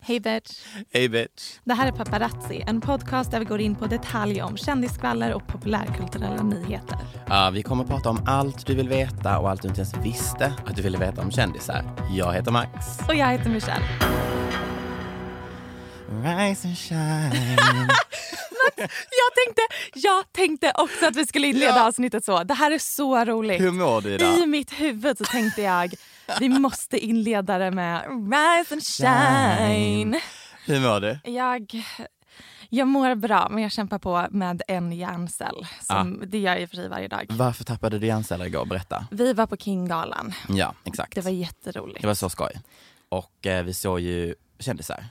Hej bitch! Hej bitch. Det här är Paparazzi, en podcast där vi går in på detaljer om kändisskvaller och populärkulturella nyheter. Ja, vi kommer prata om allt du vill veta och allt du inte ens visste att du ville veta om kändisar. Jag heter Max. Och jag heter Michelle. Rise and shine. Jag tänkte, jag tänkte också att vi skulle inleda Ja. avsnittet så. Det här är så roligt. Hur mår du idag? I mitt huvud så tänkte jag, vi måste inleda det med Rise and shine. Hur mår du? Jag, jag mår bra, men jag kämpar på med en hjärncell. Som, Det gör jag i och för sig varje dag. Varför tappade du hjärnceller igår? Berätta. Vi var på Kinggalan. Ja, exakt. Det var jätteroligt. Det var så skoj. Och eh, vi såg ju kändisar.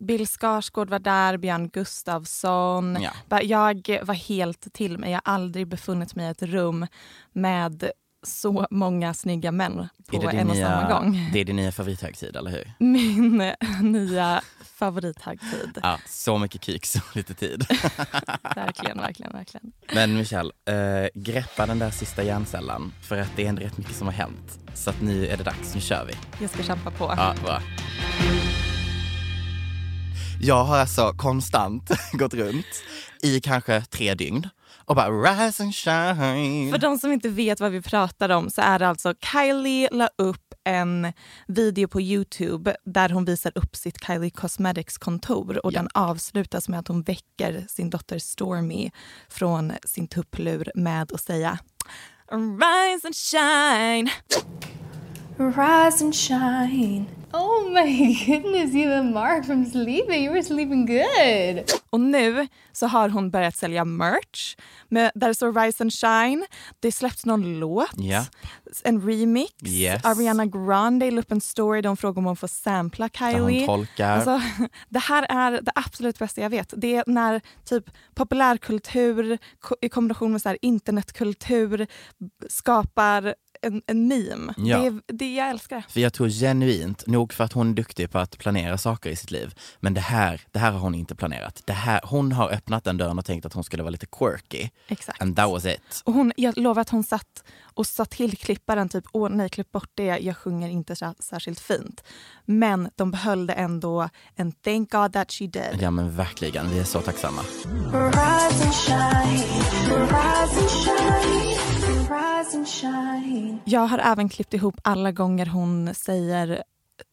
Bill Skarsgård var där, Björn Gustafsson. Ja. Jag var helt till mig. Jag har aldrig befunnit mig i ett rum med så många snygga män på en och nya, samma gång. Det är din nya favorithögtid, eller hur? Min eh, nya favorithögtid. Ja, så mycket kuk, så lite tid. Verkligen, verkligen, verkligen. Men Michelle, eh, greppa den där sista hjärncellen. För att det är ändå rätt mycket som har hänt. Så att nu är det dags, nu kör vi. Jag ska kämpa på. Ja, bra. Jag har alltså konstant gått runt i kanske tre dygn och bara rise and shine. För de som inte vet vad vi pratar om så är det alltså Kylie la upp en video på Youtube där hon visar upp sitt Kylie Cosmetics kontor och Ja. den avslutas med att hon väcker sin dotter Stormy från sin tupplur med att säga Rise and shine. Rise and shine. Oh my goodness, you and Mark from sleeping. You were sleeping good. Och nu så har hon börjat sälja merch med, där det står Rise and Shine. Det släpps någon låt, Ja. en remix. Yes. Ariana Grande la upp en story där hon frågar om hon får sampla Kylie. Alltså, det här är det absolut bästa jag vet. Det är när typ populärkultur i kombination med så här internetkultur skapar en, en meme. Ja. Det, är, det jag älskar det. För jag tror genuint, nog för att hon är duktig på att planera saker i sitt liv, men det här, det här har hon inte planerat. Det här, hon har öppnat den dörren och tänkt att hon skulle vara lite quirky. Exakt. And that was it. Och hon, jag lovar att hon satt och sa till klipparen typ åh nej klipp bort det, jag sjunger inte så, särskilt fint. Men de behöll det ändå and thank God that she did. Ja men verkligen, vi är så tacksamma. Rise and shine. Rise and shine. Jag har även klippt ihop alla gånger hon säger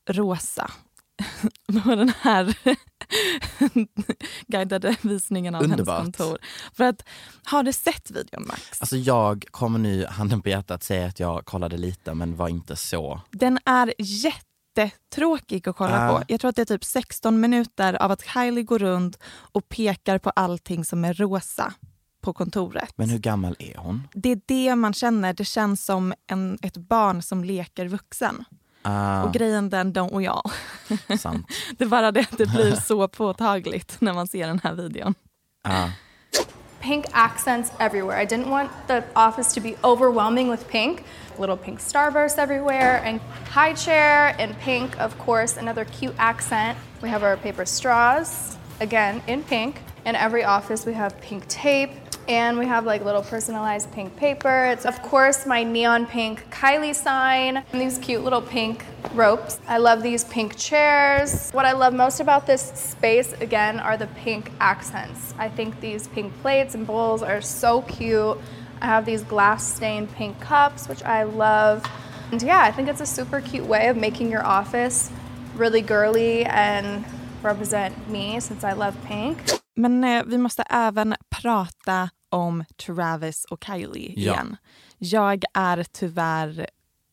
rosa på den här guidade visningen av Underbart. hennes kontor. För att, har du sett videon Max? Alltså jag kommer nu, handen på hjärtat, säga att jag kollade lite men var inte så. Den är jättetråkig att kolla Ah. på. Jag tror att det är typ 16 minuter av att Kylie går runt och pekar på allting som är rosa på kontoret. Men hur gammal är hon? Det är det man känner. Det känns som en, ett barn som leker vuxen. Ah, Och grejen den, don't we all. sant. Det är bara det att det blir så påtagligt när man ser den här videon. Ah. pink accents everywhere. I didn't want the office to be overwhelming with pink. Little pink starburst everywhere, and high chair in pink, of course, another cute accent. We have our paper straws, again in pink. In every office, we have pink tape, and we have like little personalized pink paper. It's of course my neon pink Kylie sign and these cute little pink ropes. I love these pink chairs. What I love most about this space again are the pink accents. I think these pink plates and bowls are so cute. I have these glass stained pink cups, which I love. And yeah, I think it's a super cute way of making your office really girly and represent me since I love pink. Men eh, vi måste även prata om Travis och Kylie Ja. igen. Jag är tyvärr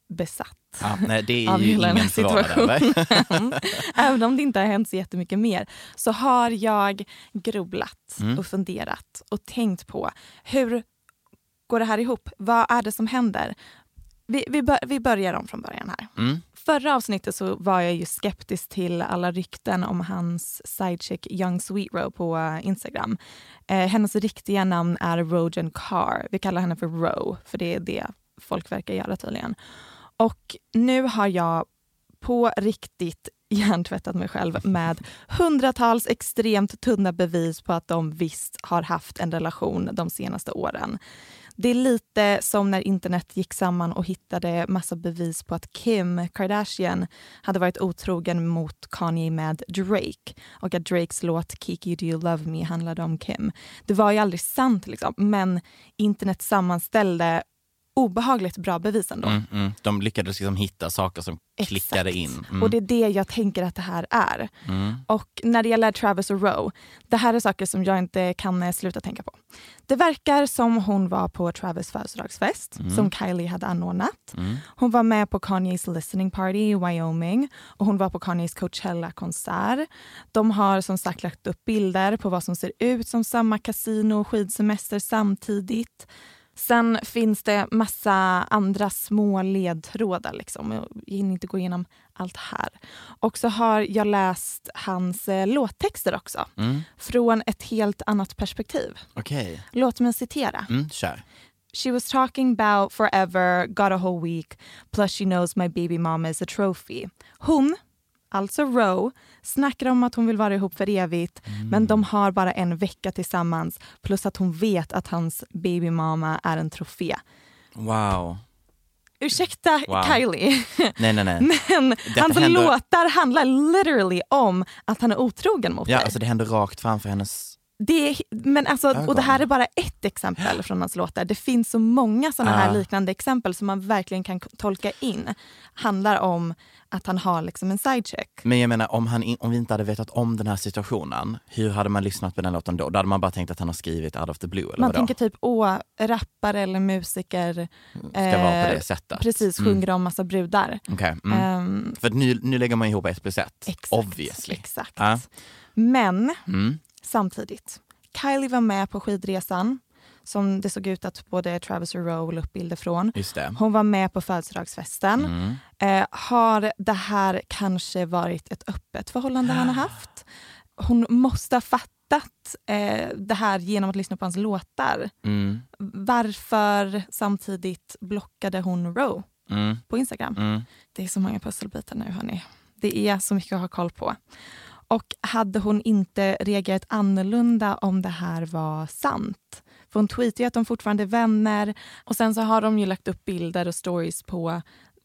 besatt. Ja, nej, det är av hela den här situationen. Även om det inte har hänt så jättemycket mer så har jag grubblat Mm. och funderat och tänkt på hur går det här ihop? Vad är det som händer? Vi, vi, bör, vi börjar om från början här. Mm. Förra avsnittet så var jag ju skeptisk till alla rykten om hans sidechick Young Sweet Row på eh, Instagram. Eh, hennes riktiga namn är Rojan Carr. Vi kallar henne för Row, för det är det folk verkar göra tydligen. Och nu har jag på riktigt hjärntvättat mig själv med hundratals extremt tunna bevis på att de visst har haft en relation de senaste åren. Det är lite som när internet gick samman och hittade massa bevis på att Kim Kardashian hade varit otrogen mot Kanye med Drake och att Drakes låt Kiki Do You Love Me handlade om Kim. Det var ju aldrig sant liksom, men internet sammanställde obehagligt bra bevis ändå. Mm, mm. De lyckades liksom hitta saker som klickade Exakt. in. Mm. Och det är det jag tänker att det här är. Mm. Och när det gäller Travis och Rowe, det här är saker som jag inte kan eh, sluta tänka på. Det verkar som hon var på Travis födelsedagsfest Mm. som Kylie hade anordnat. Hon var med på Kanyes listening party i Wyoming och hon var på Kanyes Coachella-konsert. De har som sagt lagt upp bilder på vad som ser ut som samma kasino och skidsemester samtidigt. Sen finns det massa andra små ledtrådar. Liksom. Jag hinner inte gå igenom allt här. Och så har jag läst hans eh, låttexter också. Mm. Från ett helt annat perspektiv. Okej, Låt mig citera. mm, kör. She was talking about forever, got a whole week, plus she knows my baby mama is a trophy. Hon, alltså Roe, snackar om att hon vill vara ihop för evigt men de har bara en vecka tillsammans plus att hon vet att hans baby mama är en trofé. Wow. Ursäkta Wow. Kylie, Nej, nej, nej. men Detta hans händer- låtar handlar literally om att han är otrogen mot Ja, dig. alltså det händer rakt framför hennes... Det men alltså, och det här är bara ett exempel från hans låtar. Det finns så många såna här Ah. liknande exempel som man verkligen kan tolka in. Handlar om att han har liksom en sidecheck. Men jag menar om, han, om vi inte hade vetat om den här situationen, hur hade man lyssnat på den låten då? Då hade man bara tänkt att han har skrivit Out of the Blue eller Man vadå? tänker typ, åh, rappare eller musiker Ska vara på eh, det sättet. precis Mm. sjunger om massa brudar. Okej, mm. Ehm, För nu, nu lägger man ihop ett plus ett. exakt, Obviously. Exakt. Ja. Men Mm. Samtidigt, Kylie var med på skidresan som det såg ut att både Travis och Rowe la upp bilder från. Hon var med på födelsedagsfesten. Mm. Eh, har det här kanske varit ett öppet förhållande han har haft? Hon måste ha fattat eh, det här genom att lyssna på hans låtar. Mm. Varför samtidigt blockade hon Roe Mm. på Instagram? Mm. Det är så många pusselbitar nu hörni. Det är så mycket att ha koll på. Och hade hon inte reagerat annorlunda om det här var sant? För hon tweetar ju att de fortfarande är vänner och sen så har de ju lagt upp bilder och stories på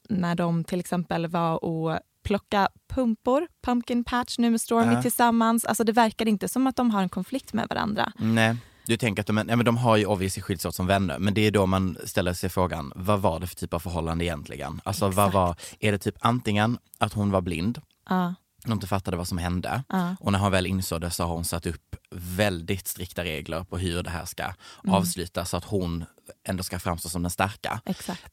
när de till exempel var och plocka pumpor, pumpkin patch nu med Stormy Ja. tillsammans. Alltså det verkar inte som att de har en konflikt med varandra. Nej, du tänker att de, ja, men de har ju obviously skiljts åt som vänner, men det är då man ställer sig frågan, vad var det för typ av förhållande egentligen? Alltså vad Exakt. var, är det typ antingen att hon var blind, Ja, hon inte fattade vad som hände, ja, och när hon väl insåg det så har hon satt upp väldigt strikta regler på hur det här ska Mm. avslutas så att hon ändå ska framstå som den starka.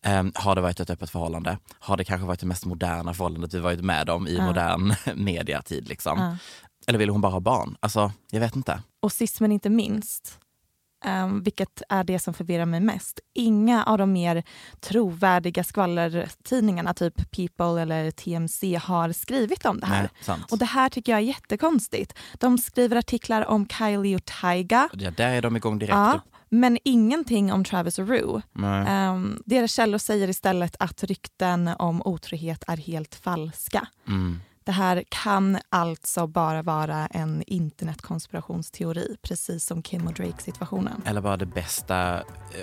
Ehm, har det varit ett öppet förhållande? Har det kanske varit det mest moderna förhållandet vi varit med om i Ja. modern mediatid? Liksom? Ja. Eller vill hon bara ha barn? Alltså, jag vet inte. Och sist men inte minst, Um, vilket är det som förvirrar mig mest. Inga av de mer trovärdiga skvallertidningarna, typ People eller TMC, har skrivit om det här. Nej. Och det här tycker jag är jättekonstigt. De skriver artiklar om Kylie och Tyga. Ja, där är de igång direkt. Ja, men ingenting om Travis och Rue. Um, deras källor säger istället att rykten om otrohet är helt falska. Mm. Det här kan alltså bara vara en internetkonspirationsteori, precis som Kim och Drake-situationen. Eller bara det bästa eh,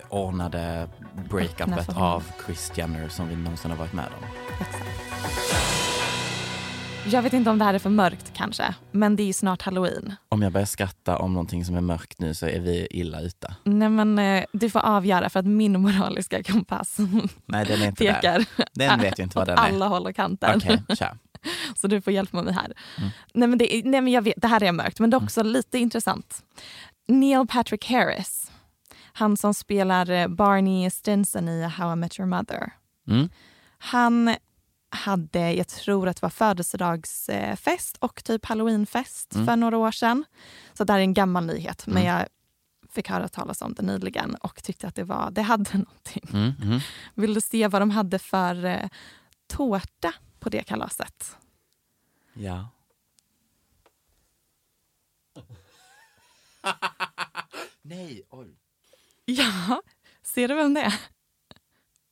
ordnade breakupet av Kris Jenner som vi någonsin har varit med om. Exakt. Jag vet inte om det här är för mörkt kanske, men det är ju snart halloween. Om jag börjar skratta om någonting som är mörkt nu så är vi illa ute. Nej men eh, du får avgöra för att min moraliska kompass Nej, den är inte där. pekar Den vet jag inte vad den är. alla håll och kanter. Okej, kör. Så du får hjälpa mig här. Mm. Nej, men det, nej men jag vet, det här är mörkt men det är också lite intressant. Neil Patrick Harris, han som spelar eh, Barney Stinson i How I Met Your Mother. Mm. Han hade, jag tror att det var födelsedagsfest och typ halloweenfest Mm. för några år sedan. Så det här är en gammal nyhet men Mm. jag fick höra talas om det nyligen och tyckte att det, var, det hade någonting. Mm, mm. Vill du se vad de hade för eh, tårta på det kalaset? Ja. Nej, oj. Ja, ser du vem det är?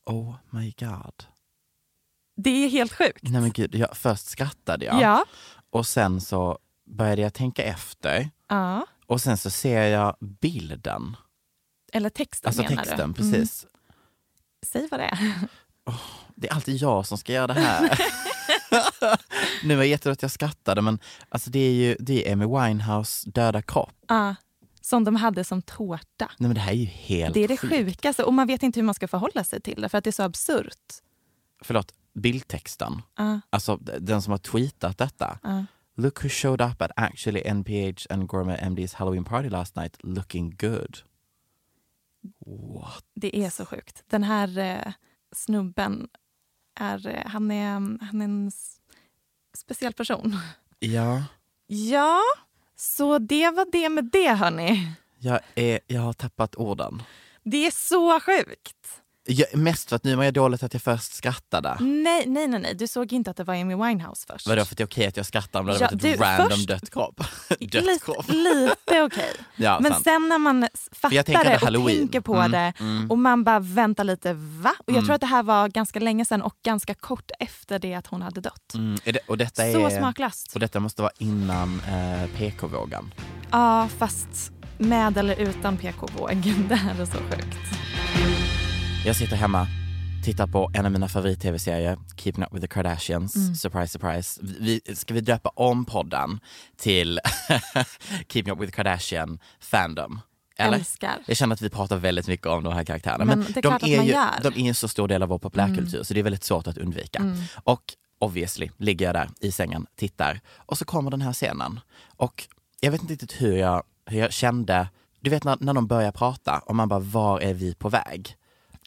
Oh my god. Det är helt sjukt. Nej men gud, jag, först skrattade jag Ja. och sen så började jag tänka efter ja. och sen så ser jag bilden. Eller texten Alltså menar texten, du? Mm. precis. Säg vad det är. Det är alltid jag som ska göra det här. nu var jätteroligt att jag skrattade men alltså det är ju det är Amy Winehouse döda kropp. Ja, som de hade som tårta. Nej men det här är ju helt Det är det sjukt. sjukaste och man vet inte hur man ska förhålla sig till det för att det är så absurt. Förlåt, bildtexten. Ja, Alltså den som har tweetat detta. ja. Look who showed up at actually NPH and Gourmet MD's Halloween party last night looking good. What? Det är så sjukt. Den här eh, snubben, är, eh, han, är, han är en speciell person. Ja, Ja, så det var det med det hörni. jag, är, jag har tappat orden. Det är så sjukt. Jag, mest för att nu var jag dåligt att jag först skrattade. Nej, nej, nej, nej. du såg inte att det var Amy Winehouse först. Vadå för att det är okej att jag skrattar om det hade Ja, varit ett du, random först- dött kropp? dött lite, kropp. lite okej. Ja, Men sant. sen när man fattar det och Halloween. tänker på Mm, det mm. och man bara väntar lite, va? Och jag Mm. tror att det här var ganska länge sedan och ganska kort efter det att hon hade dött. Mm, det, och, detta Så är, smaklöst. och detta måste vara innan eh, PK-vågen. Ja, fast med eller utan PK-våg. Det här är så sjukt. Jag sitter hemma, tittar på en av mina favorit-tv-serier, Keeping Up With The Kardashians. Mm. Surprise, surprise. Vi, ska vi döpa om podden till Keeping Up With Kardashian Fandom? Eller? Älskar. Jag känner att vi pratar väldigt mycket om de här karaktärerna. Men Men, de, är ju, gör. de är en så stor del av vår populärkultur så det är väldigt svårt att undvika. Mm. Och obviously ligger jag där i sängen, tittar och så kommer den här scenen. Och jag vet inte riktigt hur jag, hur jag kände, du vet när, när de börjar prata och man bara, var är vi på väg?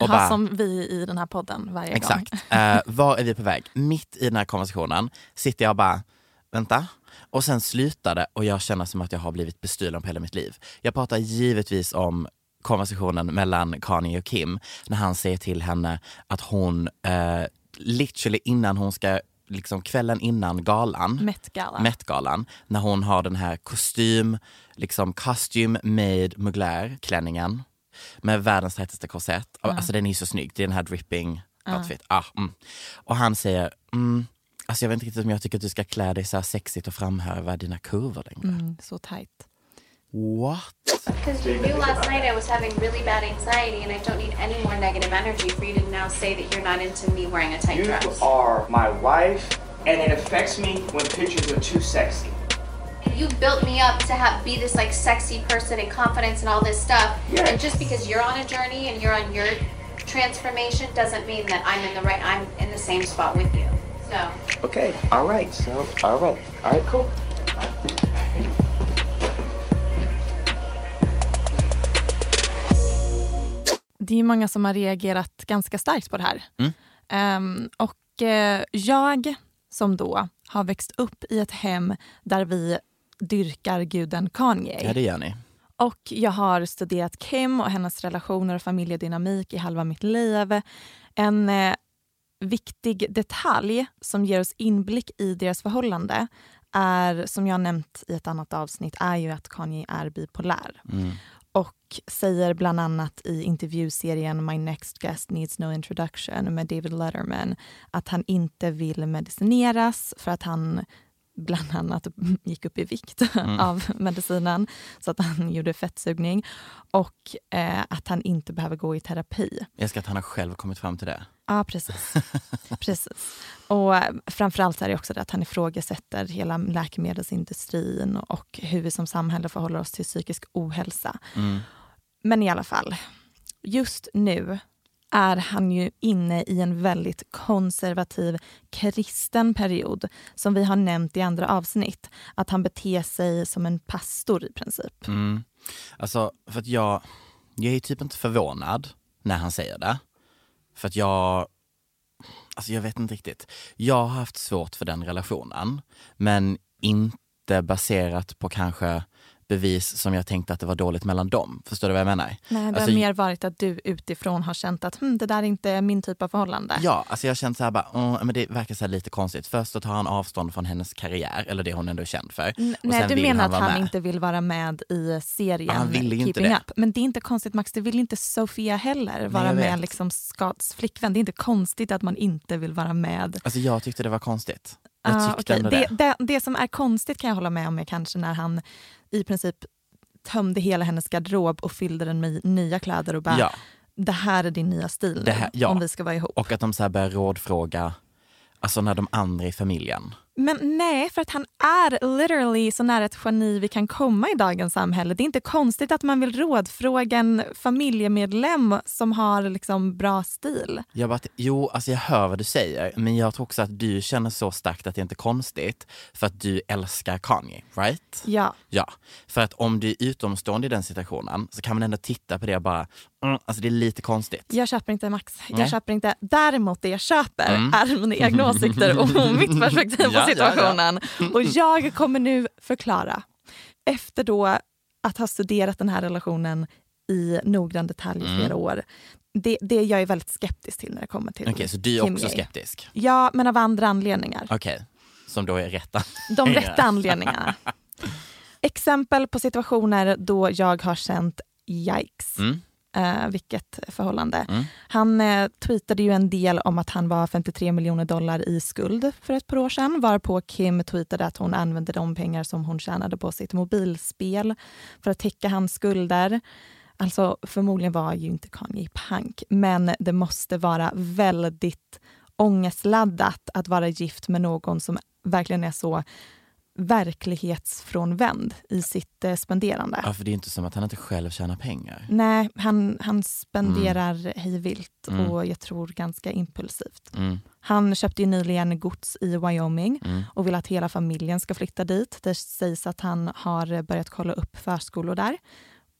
Och Ja, som vi i den här podden varje Exakt. gång. Eh, var är vi på väg? Mitt i den här konversationen sitter jag och bara, vänta. Och sen slutar det och jag känner som att jag har blivit bestulen på hela mitt liv. Jag pratar givetvis om konversationen mellan Kanye och Kim när han säger till henne att hon, eh, literally innan hon ska, liksom kvällen innan galan, Met-gala. Met-galan, när hon har den här kostym, liksom costume made mugler klänningen med världens tajtaste korsett. Alltså den är så snygg, det är den här dripping outfit. Ah, mm. Och han säger, mm, alltså jag vet inte riktigt om jag tycker att du ska klä dig så här sexigt och framhäva dina kurvor längre. Mm, så tajt. What? Because you knew last night I was having really bad anxiety, and I don't need any more negative energy for you to now say that you're not into me wearing a tight You dress. are my wife, and it affects me when pictures are too sexy. You built me up to have be this like sexy person and confidence and all this stuff. Yeah. And just because you're on a journey and you're on your transformation doesn't mean that I'm in the right. I'm in the same spot with you. So Okay, all right, so, all right, all right, cool. Det är många som har reagerat ganska starkt på det här. Mm. Ehm, och eh, jag som då har växt upp i ett hem där vi dyrkar guden Kanye. Ja det gör ni. Och jag har studerat Kim och hennes relationer och familjedynamik i halva mitt liv. En eh, viktig detalj som ger oss inblick i deras förhållande är, som jag nämnt i ett annat avsnitt, är ju att Kanye är bipolär. Mm. Och säger bland annat i intervjuserien My next guest needs no introduction med David Letterman att han inte vill medicineras för att han bland annat gick upp i vikt Mm. av medicinen så att han gjorde fettsugning och eh, att han inte behöver gå i terapi. Jag älskar att han har själv kommit fram till det. Ja, precis. precis. Och eh, framförallt är det också det att han ifrågasätter hela läkemedelsindustrin och hur vi som samhälle förhåller oss till psykisk ohälsa. Mm. Men i alla fall, just nu är han ju inne i en väldigt konservativ kristen period som vi har nämnt i andra avsnitt. Att han beter sig som en pastor i princip. Mm. Alltså, för att jag, jag är typ inte förvånad när han säger det. För att jag, alltså jag vet inte riktigt. Jag har haft svårt för den relationen, men inte baserat på kanske bevis som jag tänkte att det var dåligt mellan dem. Förstår du vad jag menar? Nej, det Alltså, har mer varit att du utifrån har känt att hm, det där är inte min typ av förhållande. Ja, alltså jag har känt så här bara, "Åh, men det verkar så lite konstigt. Först så tar han avstånd från hennes karriär, eller det hon ändå är känd för. N- Nej, du vill menar att vara han med. inte vill vara med i serien Ja, han ville ju inte Keeping det. Up. Men det är inte konstigt Max, det vill inte Sofia heller vara jag med liksom Scotts flickvän. Det är inte konstigt att man inte vill vara med. Alltså jag tyckte det var konstigt. Ah, ändå det, det. det, som är konstigt kan jag hålla med om är kanske när han i princip tömde hela hennes garderob och fyllde den med nya kläder och bara Ja. det här är din nya stil nu, här- ja. om vi ska vara ihop. Och att de så här börjar rådfråga, alltså när de andra i familjen. Men nej, för att han är literally så nära ett geni vi kan komma i dagens samhälle. Det är inte konstigt att man vill rådfråga en familjemedlem som har liksom bra stil. Jag bara, jo, alltså jag hör vad du säger, men jag tror också att du känner så starkt att det inte är konstigt för att du älskar Kanye, right? Ja. Ja, för att om du är utomstående i den situationen så kan man ändå titta på det och bara, mm, alltså det är lite konstigt. Jag köper inte Max. Jag Nej. köper inte. Däremot det jag köper Mm. är mina egna åsikter och mitt perspektiv ja. Situationen. Och jag kommer nu förklara. Efter då att ha studerat den här relationen i noggrann detalj i Mm. flera år. Det, det jag är väldigt skeptisk till när det kommer till Okej, så du är Kim också Ye. skeptisk? Ja, men av andra anledningar. Okej, som då är rätta. De rätta anledningarna. Exempel på situationer då jag har känt yikes. Mm. Eh, vilket förhållande. Mm. Han eh, tweetade ju en del om att han var 53 miljoner dollar i skuld för ett par år sedan varpå Kim tweetade att hon använde de pengar som hon tjänade på sitt mobilspel för att täcka hans skulder. Alltså förmodligen var ju inte Kanye pank men det måste vara väldigt ångestladdat att vara gift med någon som verkligen är så verklighetsfrånvänd i sitt eh, spenderande. Ja, för det är inte som att han inte själv tjänar pengar. Nej, han, han spenderar hej vilt Mm. och jag tror ganska impulsivt. Mm. Han köpte ju nyligen gods i Wyoming Mm. och vill att hela familjen ska flytta dit. Det sägs att han har börjat kolla upp förskolor där.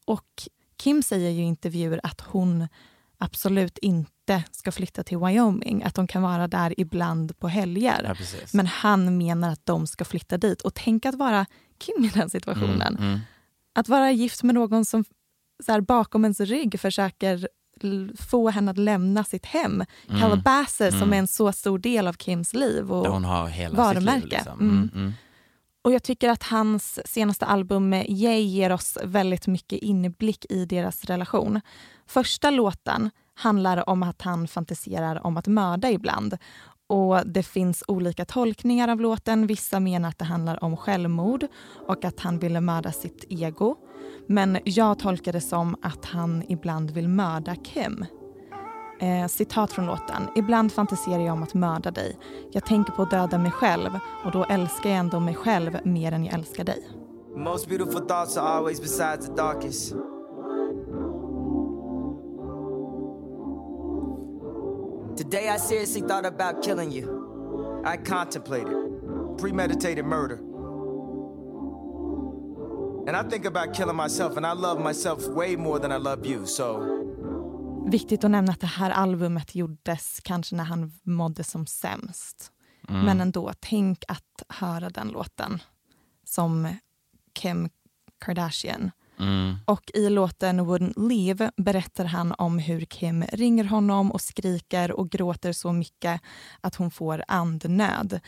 Och Kim säger ju i intervjuer att hon absolut inte ska flytta till Wyoming. Att de kan vara där ibland på helger. Ja. Men han menar att de ska flytta dit. Och tänk att vara Kim i den situationen. Mm, mm. Att vara gift med någon som så här, bakom ens rygg försöker få henne att lämna sitt hem. Mm. Calabasas som Mm. är en så stor del av Kims liv och Där hon har hela varumärke. sitt liv. Liksom. Och jag tycker att hans senaste album Yay ger oss väldigt mycket inblick i deras relation. Första låten handlar om att han fantiserar om att mörda ibland. Och Det finns olika tolkningar av låten. Vissa menar att det handlar om självmord och att han ville mörda sitt ego. Men jag tolkar det som att han ibland vill mörda Kim. Eh, citat från låten. Ibland fantiserar jag om att mörda dig. Jag tänker på att döda mig själv och då älskar jag ändå mig själv mer än jag älskar dig. Most beautiful thoughts are always besides the darkest. Today I seriously thought about killing you. I contemplated premeditated murder. And I think about killing myself, and I love myself way more than I love you, so Viktigt att nämna att det här albumet gjordes kanske när han mådde som sämst. Mm. Men ändå, tänk att höra den låten som Kim Kardashian Mm. Och i låten Wouldn't Leave berättar han om hur Kim ringer honom och skriker och gråter så mycket att hon får andnöd.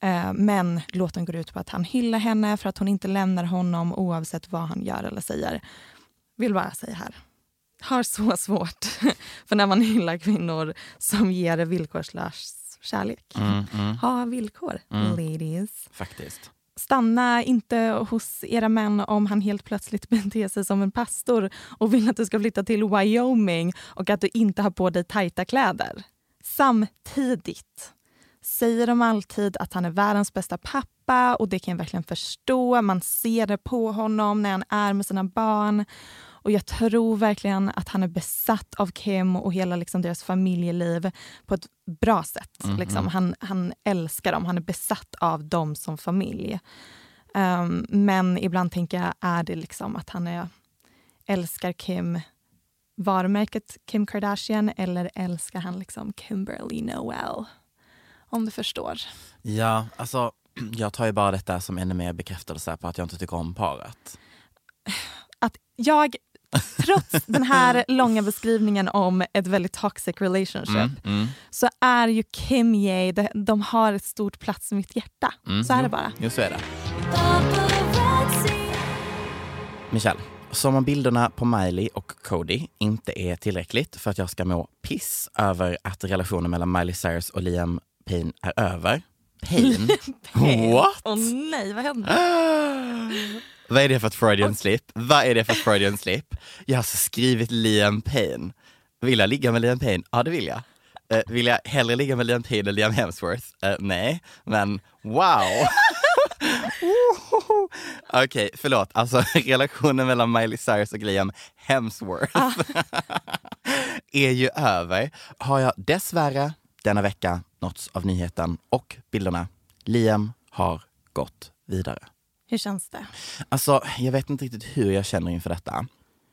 Eh, Men låten går ut på att han hyllar henne för att hon inte lämnar honom oavsett vad han gör eller säger. Vill bara säga här. Har så svårt för när man hyllar kvinnor som ger villkorslös kärlek. Mm, mm. Ha villkor, Mm. ladies. Faktiskt. Stanna inte hos era män om han helt plötsligt beter sig som en pastor och vill att du ska flytta till Wyoming och att du inte har på dig tajta kläder. Samtidigt säger de alltid att han är världens bästa pappa och det kan jag verkligen förstå. Man ser det på honom när han är med sina barn. Och jag tror verkligen att han är besatt av Kim och hela liksom deras familjeliv på ett bra sätt. Mhm. Liksom. Han, han älskar dem, han är besatt av dem som familj. Um, men ibland tänker jag, är det liksom att han är, älskar Kim varumärket Kim Kardashian eller älskar han liksom Kimberly Noel? Om du förstår. Ja, alltså jag tar ju bara detta som ännu mer bekräftelse på att jag inte tycker om paret. Att jag, trots den här långa beskrivningen om ett väldigt toxic relationship, Mm, mm. så är ju Kim Ye, de, de har ett stort plats i mitt hjärta. Mm, så är jo, det bara. Jo, så är det. Michelle, som om bilderna på Miley och Cody inte är tillräckligt för att jag ska må piss över att relationen mellan Miley Cyrus och Liam Payne är över. Payne? What? Åh nej, vad händer? Vad är det för ett Freudian slip? Vad är det för ett Freudian slip? Jag har alltså skrivit Liam Payne. Vill jag ligga med Liam Payne? Ja, det vill jag. Eh, vill jag hellre ligga med Liam Payne eller Liam Hemsworth? Eh, nej, men wow! Okej, förlåt. Alltså relationen mellan Miley Cyrus och Liam Hemsworth är ju över. Har jag dessvärre denna vecka nåtts av nyheten och bilderna. Liam har gått vidare. Hur känns det? Alltså, jag vet inte riktigt hur jag känner inför detta.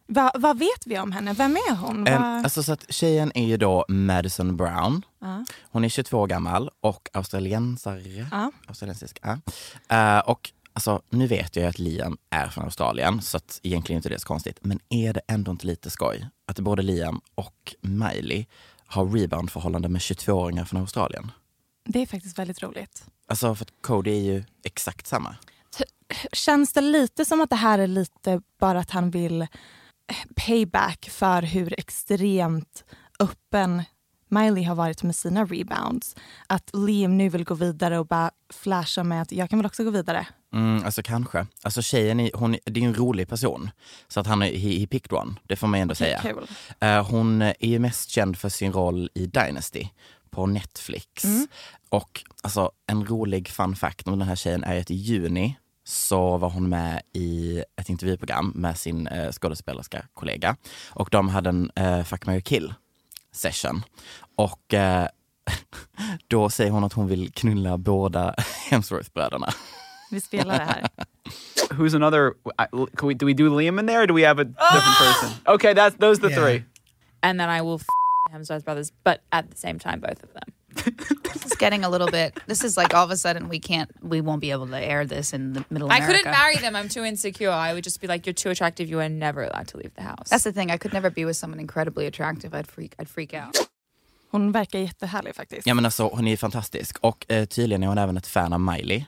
Va, vad vet vi om henne? Vem är hon? Va... alltså så att tjejen är ju då Madison Brown. Ja. Hon är 22 år gammal och australiensare. Ja. Australiensisk. Eh, och alltså, nu vet jag ju att Liam är från Australien, så att egentligen inte det är så konstigt. Men är det ändå inte lite skoj att både Liam och Miley har rebound-förhållande med 22-åringar från Australien? Det är faktiskt väldigt roligt. Alltså, för att Cody är ju exakt samma. Känns det lite som att det här är lite bara att han vill payback för hur extremt öppen Miley har varit med sina rebounds. Att Liam nu vill gå vidare och bara flasha med att jag kan väl också gå vidare. Mm, alltså kanske. Alltså tjejen är, hon, det är en rolig person. Så att han är, he, he picked one, det får man ändå säga. Kul. Eh, hon är ju mest känd för sin roll i Dynasty på Netflix. Mm. Och alltså, en rolig fun fact om den här tjejen är att i juni så var hon med i ett intervjuprogram med sin eh, skådespelerska kollega. Och de hade en eh, Fuck, marry, kill session. Och eh, då säger hon att hon vill knulla båda Hemsworth-bröderna. Vi spelar det här. Who's another? Can we, do we do Liam in there, or do we have a different person? Okay, that's those are the Yeah. three. and then I will f- Hemsworth brothers, but at the same time, both of them. It's getting a little bit. This is like all of a sudden we can't, we won't be able to air this in the middle of I America. couldn't marry them. I'm too insecure. I would just be like, "You're too attractive. You are never allowed to leave the house." That's the thing. I could never be with someone incredibly attractive. I'd freak. I'd freak out. Hon verkar jättehärlig faktiskt. Ja men alltså hon är fantastisk och eh, tydligen är hon även ett fan av Miley.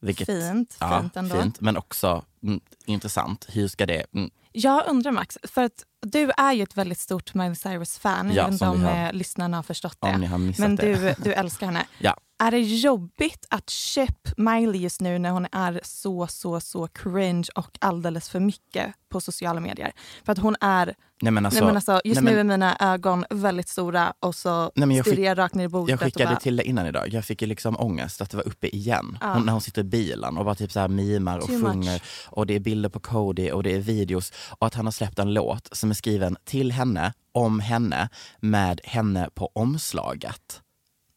Vilket, Fint, ja, fint ändå. Fint, men också mm, intressant. Hur ska det... Mm, Jag undrar Max, för att du är ju ett väldigt stort Miley Cyrus-fan. Ja, som om har- eh, lyssnarna har förstått det. har Men det. du, du älskar henne. ja. Är det jobbigt att köpa Miley just nu när hon är så, så, så cringe och alldeles för mycket på sociala medier? För att hon är... Nej, men alltså- nej, men alltså, just nej, nu men- är mina ögon väldigt stora och så Nej, men jag stirrar jag rakt ner i bordet. Jag skickade bara, till dig innan idag. Jag fick ju liksom ångest att det var uppe igen. Ja. Hon, när hon sitter i bilen och bara typ så här mimar och Too much. sjunger. Och det är bilder på Cody och det är videos. Och att han har släppt en låt som är skriven till henne, om henne, med henne på omslaget.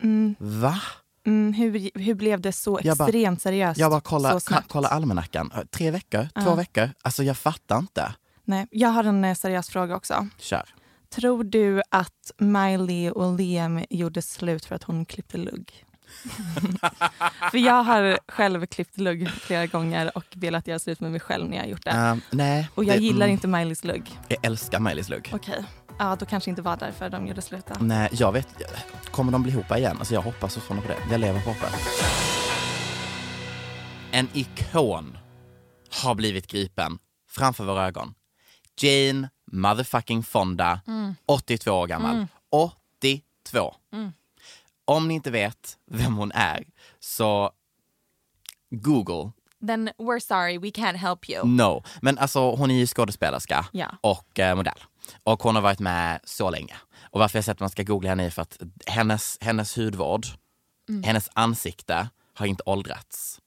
Mm, Va? mm, hur, hur blev det så Jag bara- extremt seriöst Jag bara kolla, kolla almanackan. Tre veckor? Två veckor? Alltså jag fattar inte. Nej, jag har en eh, seriös fråga också. Kör. Tror du att Miley och Liam gjorde slut för att hon klippte lugg? För jag har själv klippt lugg flera gånger och velat göra slut med mig själv när jag har gjort det. Ehm, nej. och jag det- gillar mm, inte Miley's lugg. Jag älskar Miley's lugg. Okej, ja då kanske inte var därför de gjorde slut. Nej, jag vet Kommer de bli ihop igen? Alltså jag hoppas fortfarande på det. Jag lever på hoppet. En ikon har blivit gripen framför våra ögon. Jane motherfucking Fonda, Mm. 82 år gammal. Mm. 82. Mm. Om ni inte vet vem hon är, så Google Then we're sorry, we can't help you. No, men alltså hon är ju skådespelerska Ja. och eh, modell. Och hon har varit med så länge. Och varför jag säger att man ska googla henne är för att hennes, hennes hudvård, Mm. hennes ansikte har inte åldrats.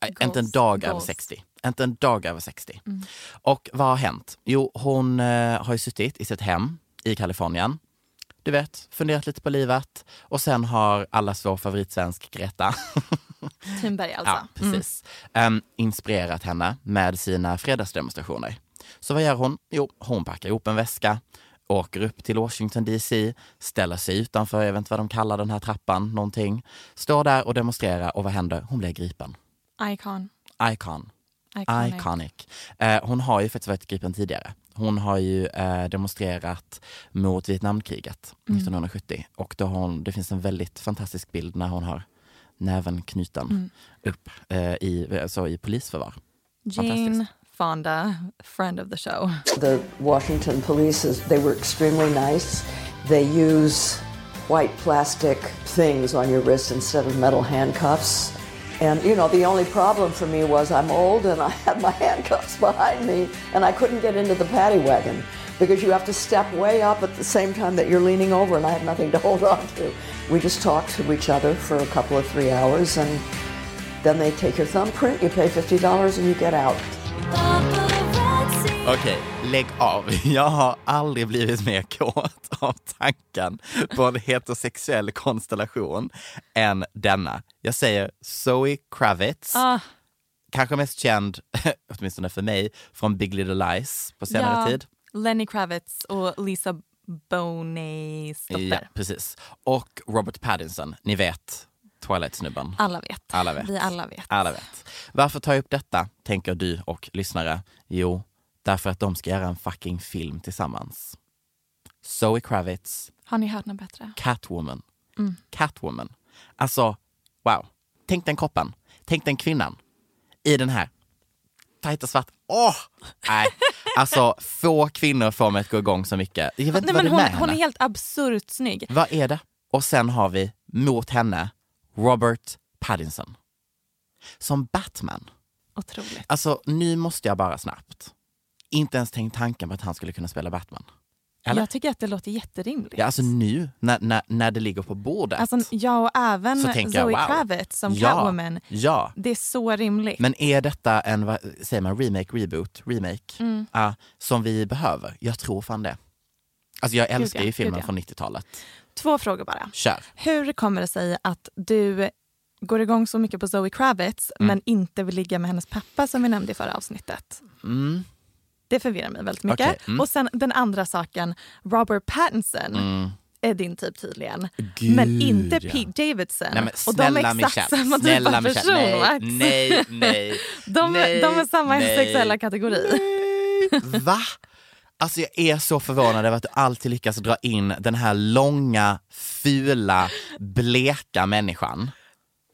Goals. Inte en dag över Goals. 60. Inte en dag över 60. Mm. Och vad har hänt? Jo, hon eh, har ju suttit i sitt hem i Kalifornien. Du vet, funderat lite på livet. Och sen har allas vår favoritsvensk Greta Thunberg alltså. Ja, precis. Ehm, inspirerat henne med sina fredagsdemonstrationer. Så vad gör hon? Jo, hon packar ihop en väska, åker upp till Washington DC, ställer sig utanför, jag vet inte vad de kallar den här trappan, någonting. Står där och demonstrerar och vad händer? Hon blir gripen. Mm. Icon. Icon. Iconic. Iconic. Eh, hon har ju faktiskt varit gripen tidigare. Hon har ju eh, demonstrerat mot Vietnamkriget Mm. 1970 och då har hon, det finns en väldigt fantastisk bild när hon har näven knuten Mm. upp eh, i, alltså i polisförvar. Jane Fonda, friend of the show. The Washington police, is, they were extremely nice. They use white plastic things on your wrist instead of metal handcuffs. And you know, the only problem for me was I'm old and I had my handcuffs behind me and I couldn't get into the paddy wagon because you have to step way up at the same time that you're leaning over and I had nothing to hold on to. We just talked to each other for a couple of three hours and then they take your thumbprint, you pay $50 and you get out. Okej, lägg av. Jag har aldrig blivit mer kåt av tanken på en heterosexuell konstellation än denna. Jag säger Zoe Kravitz, Ah, kanske mest känd, åtminstone för mig, från Big Little Lies på senare ja, tid. Lenny Kravitz och Lisa Bonets dotter. Ja, precis. Och Robert Pattinson, ni vet, Twilight-snubben. Alla vet. Alla vet. Vi alla vet. Alla vet. Varför tar jag upp detta, tänker du och lyssnare? Jo, därför att de ska göra en fucking film tillsammans. Zoe Kravitz, Har ni hört något bättre? Catwoman. Mm. Catwoman. Alltså, wow. Tänk den kroppen. Tänk den kvinnan. I den här tajta svart. Åh! Nej, alltså få kvinnor får mig att gå igång så mycket. Jag vet Nej, men hon, hon är helt absurt snygg. Vad är det? Och sen har vi mot henne Robert Pattinson. Som Batman. Otroligt. Alltså nu måste jag bara snabbt. Inte ens tänkt tanken på att han skulle kunna spela Batman. Eller? Jag tycker att det låter jätterimligt. Ja, alltså nu när, när, när det ligger på bordet. Alltså, ja, och även tänker jag, Zoe wow. Kravitz som Ja, Catwoman. ja. Det är så rimligt. Men är detta en, vad säger man, remake, reboot, remake? Mm. Ja, som vi behöver? Jag tror fan det. Alltså jag Gud, älskar ja, ju gud, filmen ja. från 90-talet. Två frågor bara. Kör. Hur kommer det sig att du går igång så mycket på Zoe Kravitz Mm. men inte vill ligga med hennes pappa som vi nämnde i förra avsnittet? Mm. Det förvirrar mig väldigt mycket. Okej, mm. Och sen den andra saken, Robert Pattinson Mm. är din typ tydligen. Gud, men inte ja. Pete Davidson. Nej, men och de är exakt Michelle, samma typ av person nej, Max. nej, nej, de, nej, de är samma nej. sexuella kategori. Va? Alltså jag är så förvånad över att du alltid lyckas dra in den här långa, fula, bleka människan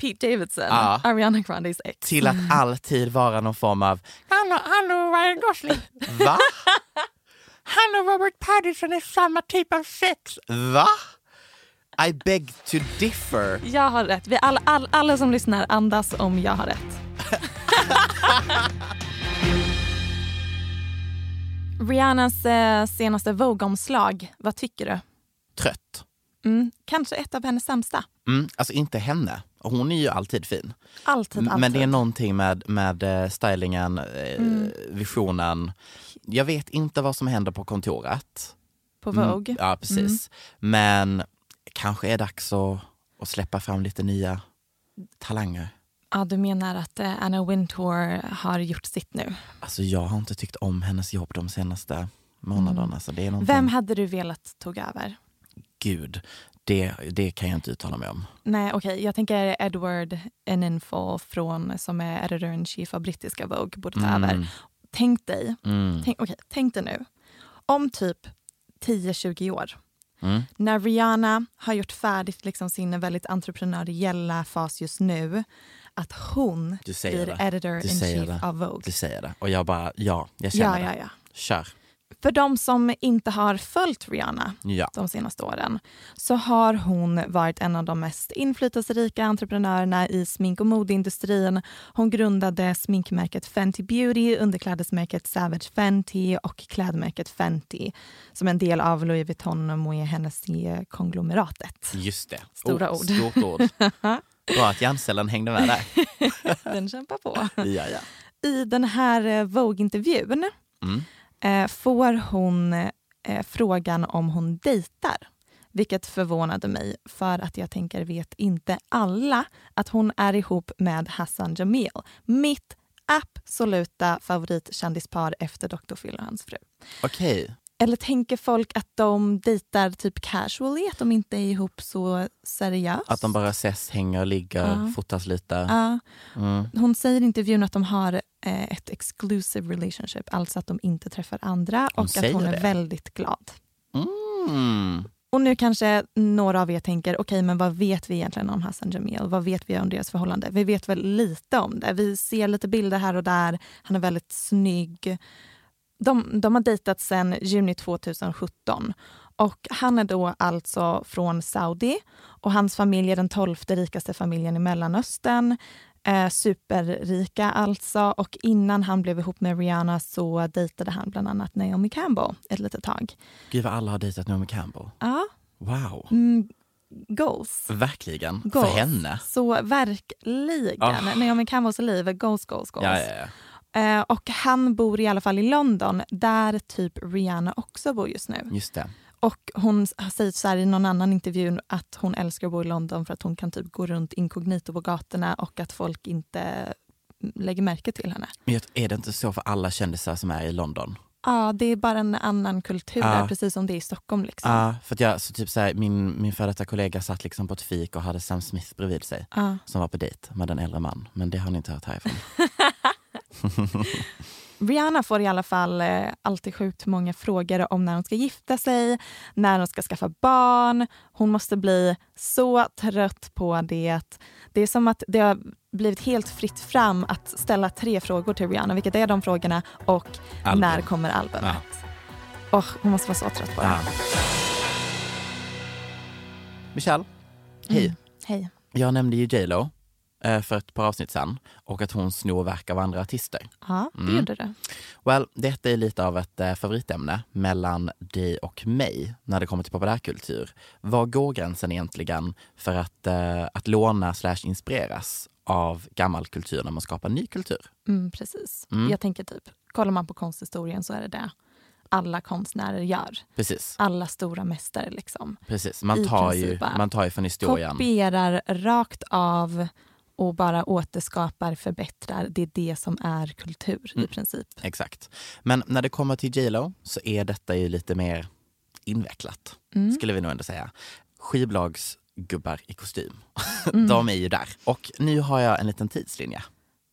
Pete Davidson, Ja. Ariana Grandes ex. till att alltid vara någon form av Hallå, hallå Ryan Gosling. Va? Han och Robert Pattinson är samma typ av sex. Va? I beg to differ. Jag har rätt. Vi alla, all, alla som lyssnar andas om jag har rätt. Rihannas eh, senaste Vogue-omslag, vad tycker du? Trött. Mm, kanske ett av hennes sämsta. Mm, alltså inte henne. Hon är ju alltid fin. Alltid, alltid. Men det är någonting med, med eh, stylingen, eh, Mm. visionen. Jag vet inte vad som händer på kontoret. På Mm, Vogue? ja, precis. Men kanske är dags att, att släppa fram lite nya talanger. Ja, du menar att eh, Anna Wintour har gjort sitt nu. Alltså jag har inte tyckt om hennes jobb de senaste månaderna. Mm. Så det är någonting... Vem hade du velat tog över? Gud. Det, det kan jag inte uttala mig om. Nej, okej. Jag tänker Edward Eninfo från, som är editor-in-chief av brittiska Vogue borde ta Mm. över. Tänk dig, Mm. tänk, okej, tänk dig nu, om typ 10-20 år, Mm. när Rihanna har gjort färdigt liksom sin väldigt entreprenöriella fas just nu, att hon blir det. Du säger editor-in-chief det. av Vogue. Du säger det. Och jag bara, ja, jag känner Ja, ja, det. ja. Kör. För de som inte har följt Rihanna Ja. de senaste åren så har hon varit en av de mest inflytelserika entreprenörerna i smink och modeindustrin. Hon grundade sminkmärket Fenty Beauty, underklädesmärket Savage Fenty och klädmärket Fenty som en del av Louis Vuitton och Moët Hennessy-konglomeratet. Just det. Stora oh, ord. Stort ord. Bra att hjärncellen hängde med där. Den kämpar på. Ja, ja. I den här eh, Vogue-intervjun Mm eh, får hon eh, frågan om hon dejtar. Vilket förvånade mig, för att jag tänker, vet inte alla att hon är ihop med Hassan Jamil. Mitt absoluta favoritkändispar efter Dr. Phil och hans fru. Okej. Eller tänker folk att de dejtar typ casually, att de inte är ihop så seriöst? Att de bara ses, hänger, ligger, Ja. fotas lite. Ja. Mm. Hon säger i intervjun att de har eh, ett exclusive relationship, alltså att de inte träffar andra Hon och att hon är det? väldigt glad. Mm. Och nu kanske några av er tänker, okej men vad vet vi egentligen om Hassan Jamil? Vad vet vi om deras förhållande? Vi vet väl lite om det. Vi ser lite bilder här och där. Han är väldigt snygg. De, de har dejtat sedan juni 2017. Och han är då alltså från Saudi och hans familj är den tolfte rikaste familjen i Mellanöstern. Eh, superrika alltså. Och innan han blev ihop med Rihanna så dejtade han bland annat Naomi Campbell ett litet tag. Gud vad alla har dejtat Naomi Campbell. Ja, Wow. mm, goals. Verkligen. Goals. För henne. Så verkligen. Ah. Naomi Campbells liv är goals, goals, goals. Ja, ja, ja. Eh, och han bor i alla fall i London, där typ Rihanna också bor just nu. Just det. Och hon har sagt så i någon annan intervju att hon älskar att bo i London för att hon kan typ gå runt inkognito på gatorna och att folk inte lägger märke till henne. Men är det inte så för alla kändisar som är i London? Ja, det är bara en annan kultur Ja. där, precis som det är i Stockholm. Liksom. Ja, för jag, så typ så här, min, min före detta kollega satt liksom på ett fik och hade Sam Smith bredvid sig. Ja. Som var på dejt med en äldre man. Men det har ni inte hört härifrån. Rihanna får i alla fall eh, alltid sjukt många frågor om när hon ska gifta sig, när hon ska skaffa barn. Hon måste bli så trött på det. Det är som att det har blivit helt fritt fram att ställa tre frågor till Rihanna, vilket är de frågorna och Album. när kommer albumet? Och hon måste vara så trött på det. Ja. Michelle, hej. Mm. Hej. Jag nämnde ju J Lo för ett par avsnitt sedan och att hon snor verk av andra artister. Ja, det Mm. gjorde du. Well, detta är lite av ett eh, favoritämne mellan dig och mig när det kommer till populärkultur. Var går gränsen egentligen för att, eh, att låna slash inspireras av gammal kultur när man skapar ny kultur? Mm, precis. Mm. Jag tänker typ, kollar man på konsthistorien så är det det alla konstnärer gör. Precis. Alla stora mästare liksom. Precis, man tar, ju, man tar ju från historien. Kopierar rakt av och bara återskapar, förbättrar. Det är det som är kultur i Mm. princip. Exakt. Men när det kommer till J Lo så är detta ju lite mer invecklat, Mm. skulle vi nog ändå säga. Skivbolagsgubbar i kostym, Mm. de är ju där. Och nu har jag en liten tidslinje.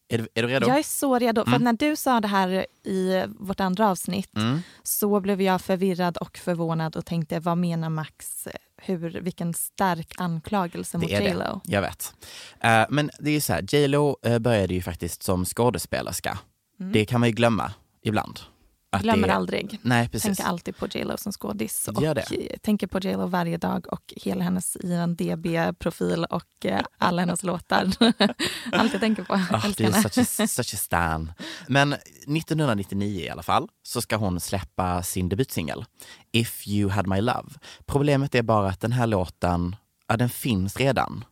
Är du, är du redo? Jag är så redo. För Mm. när du sa det här i vårt andra avsnitt Mm. så blev jag förvirrad och förvånad och tänkte vad menar Max? Hur, vilken stark anklagelse mot J Lo. jag vet. Eh, men det är ju så här, J Lo eh, började ju faktiskt som skådespelerska. Mm. Det kan man ju glömma ibland. Att Glömmer det, aldrig. Nej, precis. Tänker alltid på J Lo som skådis. Gör Och det. eh, tänker på J Lo varje dag och hela hennes IMDB-profil och eh, alla hennes låtar. Allt jag tänker på. Älskar du är such a, such a stan. Men 1999 i alla fall så ska hon släppa sin debutsingel If you had my love. Problemet är bara att den här låten, ja, den finns redan.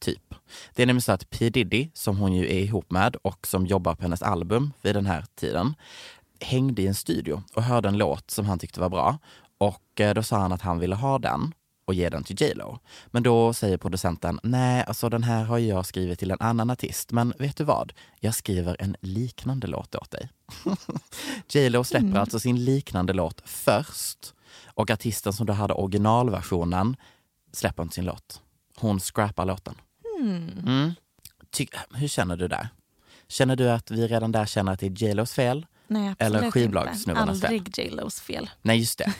Typ. Det är nämligen så att P Diddy, som hon ju är ihop med och som jobbar på hennes album vid den här tiden, hängde i en studio och hörde en låt som han tyckte var bra. Och eh, då sa han att han ville ha den och ge den till J Lo. Men då säger producenten, nej, alltså den här har jag skrivit till en annan artist, men vet du vad? Jag skriver en liknande låt åt dig. J Lo släpper Mm. alltså sin liknande låt först och artisten som då hade originalversionen släpper inte sin låt. Hon scrappar låten. Hmm. Mm. Ty- hur känner du där? Känner du att vi redan där känner att det är J Los fel? Nej, Eller skivbolagssnubbarnas fel? Aldrig J Los fel. Nej, just det.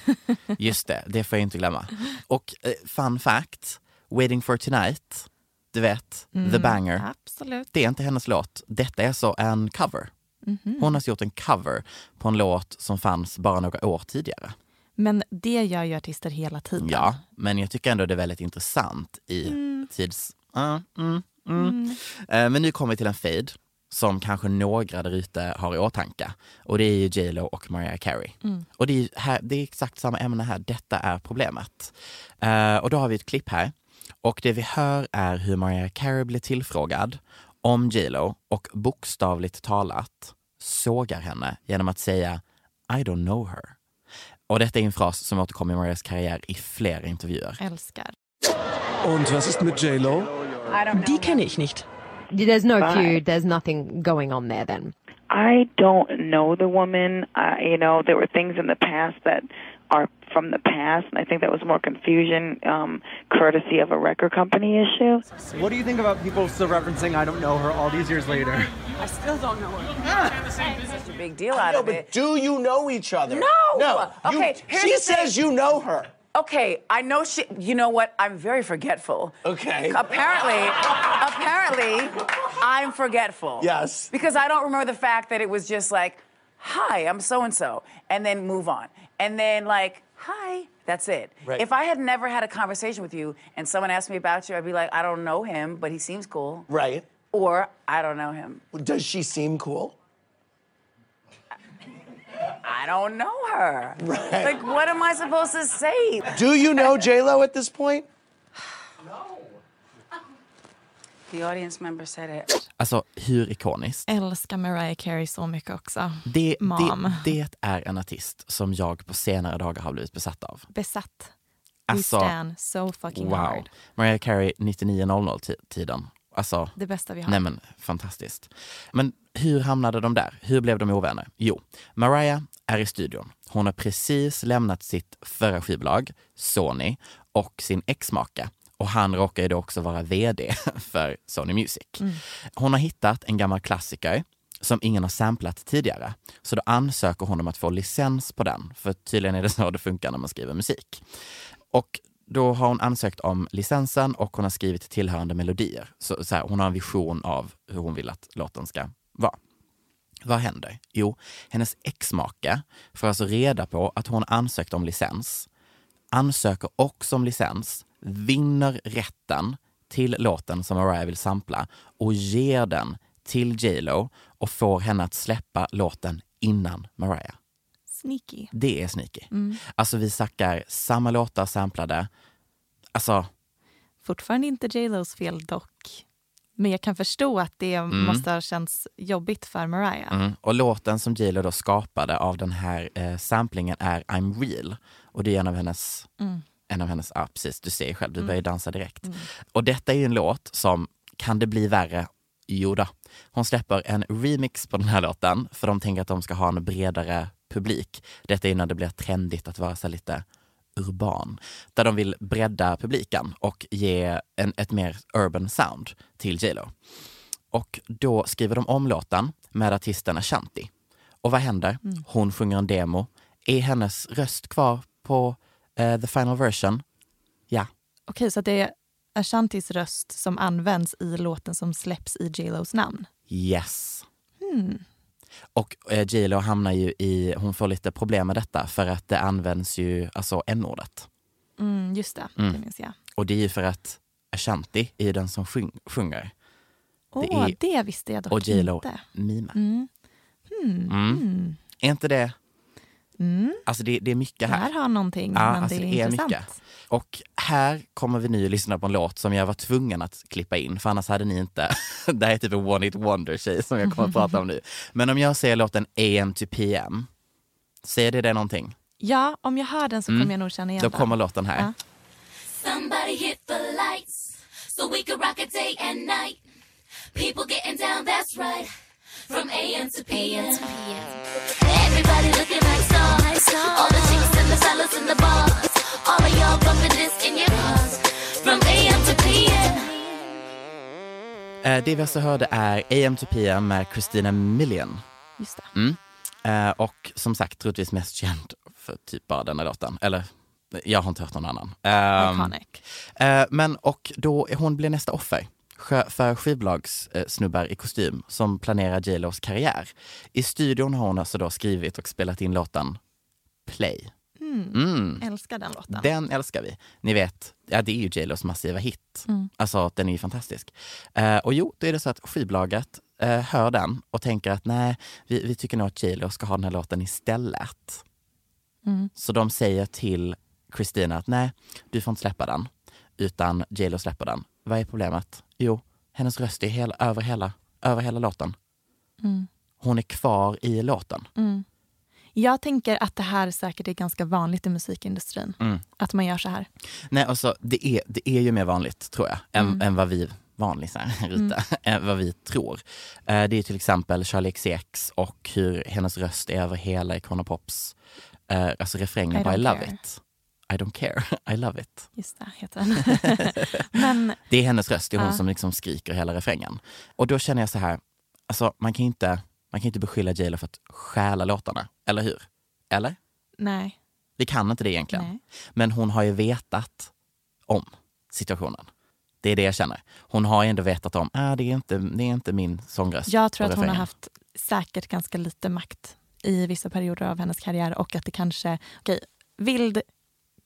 Just det, det får jag inte glömma. Och eh, fun fact, Waiting for tonight, du vet, The Mm, Banger. Absolut. Det är inte hennes låt. Detta är så en cover. Mhm. Hon har gjort en cover på en låt som fanns bara några år tidigare. Men det gör ju artister hela tiden. Ja, men jag tycker ändå det är väldigt intressant i Mm. tids... Mm, mm. Mm. Eh, Men nu kommer vi till en fade som kanske några där ute har i åtanke. Och det är ju J Lo och Mariah Carey. Mm. Och det är, här, det är exakt samma ämne här. Detta är problemet. Eh, och då har vi ett klipp här. Och det vi hör är hur Mariah Carey blir tillfrågad om J Lo och bokstavligt talat sågar henne genom att säga I don't know her. Och detta är en fras som återkommer i Mariahs karriär i flera intervjuer. Älskar. Und was ist mit J-Lo? Die kenne ich nicht. There's no Bye. feud. There's nothing going on there then. I don't know the woman. Uh, you know, there were things in the past that are from the past, and I think that was more confusion, um, courtesy of a record company issue. What do you think about people still referencing I don't know her all these years later? I still don't know her. Such a big deal out No, of but it. do you know each other? No. No. Okay. here's she says you know her. Okay, I know she. You know what? I'm very forgetful. Okay. Apparently, apparently, I'm forgetful. Yes. Because I don't remember the fact that it was just like, "Hi, I'm so and so," and then move on, and then like, "Hi." That's it. Right. If I had never had a conversation with you and someone asked me about you, I'd be like, I don't know him, but he seems cool. Right. Or I don't know him. Does she seem cool? I don't know her. Right. Like, what am I supposed to say? Do you know J-Lo at this point? The audience member said it. Alltså, hur ikoniskt? Älskar Mariah Carey så mycket också. Det, Mom. det, det är en artist som jag på senare dagar har blivit besatt av. Besatt. Alltså, We stand so fucking wow. hard. Mariah Carey 99.00-tiden. Alltså, Det bästa vi har. Nej men fantastiskt. Men hur hamnade de där? Hur blev de ovänner? Jo, Mariah är i studion. Hon har precis lämnat sitt förra skivbolag, Sony, och sin exmaka. Och han råkar ju då också vara VD för Sony Music. Mm. Hon har hittat en gammal klassiker som ingen har samplat tidigare. Så då ansöker hon om att få licens på den, för tydligen är det så det funkar när man skriver musik. Och då har hon ansökt om licensen och hon har skrivit tillhörande melodier. Så, så här, hon har en vision av hur hon vill att låten ska vara. Vad händer? Jo, hennes exmake får alltså reda på att hon ansökt om licens, ansöker också om licens, vinner rätten till låten som Mariah vill sampla och ger den till J Lo och får henne att släppa låten innan Mariah. Sneaky. Det är sneaky. Mm. Alltså vi snackar samma låtar samplade. Alltså, Fortfarande inte J Los fel dock. Men jag kan förstå att det måste ha känts jobbigt för Mariah. mm. och låten som J Lo då skapade av den här eh, samplingen är I'm real. Och det är en av hennes, Mm. en av hennes, ja precis, du ser själv, du Mm. börjar dansa direkt. Mm. Och detta är ju en låt som, kan det bli värre? Jo då. Hon släpper en remix på den här låten för de tänker att de ska ha en bredare publik. Detta är när det blir trendigt att vara så lite urban. Där de vill bredda publiken och ge en, ett mer urban sound till J Lo. Och då skriver de om låten med artisten Ashanti. Och vad händer? Mm. Hon sjunger en demo. Är hennes röst kvar på eh, the final version? Ja. Okej, så att det är Ashantis röst som används i låten som släpps i J Los namn. Yes. Hmm. Och eh, J Lo hamnar ju i, hon får lite problem med detta för att det används ju, alltså n-ordet. Mm, just det, Mm. det minns jag. Och det är ju för att Ashanti är den som sjung, sjunger. Åh, är- det visste jag dock och J Lo inte. mimar. Mm. Hmm. Mm. Mm. Är inte det, Mm. alltså det, det är mycket Det här. här har någonting, Ja, men alltså det är det är intressant. mycket. Och här kommer vi nu att lyssna på en låt som jag var tvungen att klippa in, för annars hade ni inte... det här är typ en one hit wonder tjej som jag kommer att prata om nu. Men om jag säger låten AM to PM, säger det det någonting? Ja, om jag hör den så Mm. kommer jag nog känna igen Då den. kommer låten här. Ja. Somebody hit the lights so we could rock it day and night. People getting down, that's right. From AM to PM. Eh, det vi alltså hörde är AM to PM med Christina Million. Just det. Mm. Eh, och som sagt troligtvis mest känd för typ bara denna låten. Eller jag har inte hört någon annan. Ehm, eh, men och då, hon blir nästa offer för skivbolagssnubbar i kostym som planerar J Los karriär. I studion har hon alltså då skrivit och spelat in låten Play. Mm. Mm. Älskar den låten. Den älskar vi. Ni vet, ja det är ju J Los massiva hit. Mm. Alltså den är ju fantastisk. Eh, och jo, då är det så att skivbolaget eh, hör den och tänker att nej, vi, vi tycker nog att J Lo ska ha den här låten istället. Mm. Så de säger till Christina att nej, du får inte släppa den. Utan J Lo släpper den. Vad är problemet? Jo, hennes röst är hela, över, hela, över hela låten. Mm. Hon är kvar i låten. Mm. Jag tänker att det här säkert är ganska vanligt i musikindustrin. Mm. Att man gör så här. Nej, alltså, det, är, det är ju mer vanligt, tror jag, än, Mm. än vad vi vanlisar, Rita, än vad vi tror. Eh, det är till exempel Charlie XCX och hur hennes röst är över hela Icona Pops, eh, alltså refrängen I don't love care. it. I don't care, I love it. Just det, heter den. Men Det är hennes röst, det är hon Ja. som liksom skriker hela refrängen. Och då känner jag så här, alltså man kan inte, man kan inte beskylla J Lo för att stjäla låtarna, eller hur? Eller? nej. Vi kan inte det egentligen. Nej. Men hon har ju vetat om situationen. Det är det jag känner. Hon har ju ändå vetat om, ah, det, är inte, det är inte min sångröst. Jag tror att hon har refrängen." haft säkert ganska lite makt i vissa perioder av hennes karriär och att det kanske, okej, vild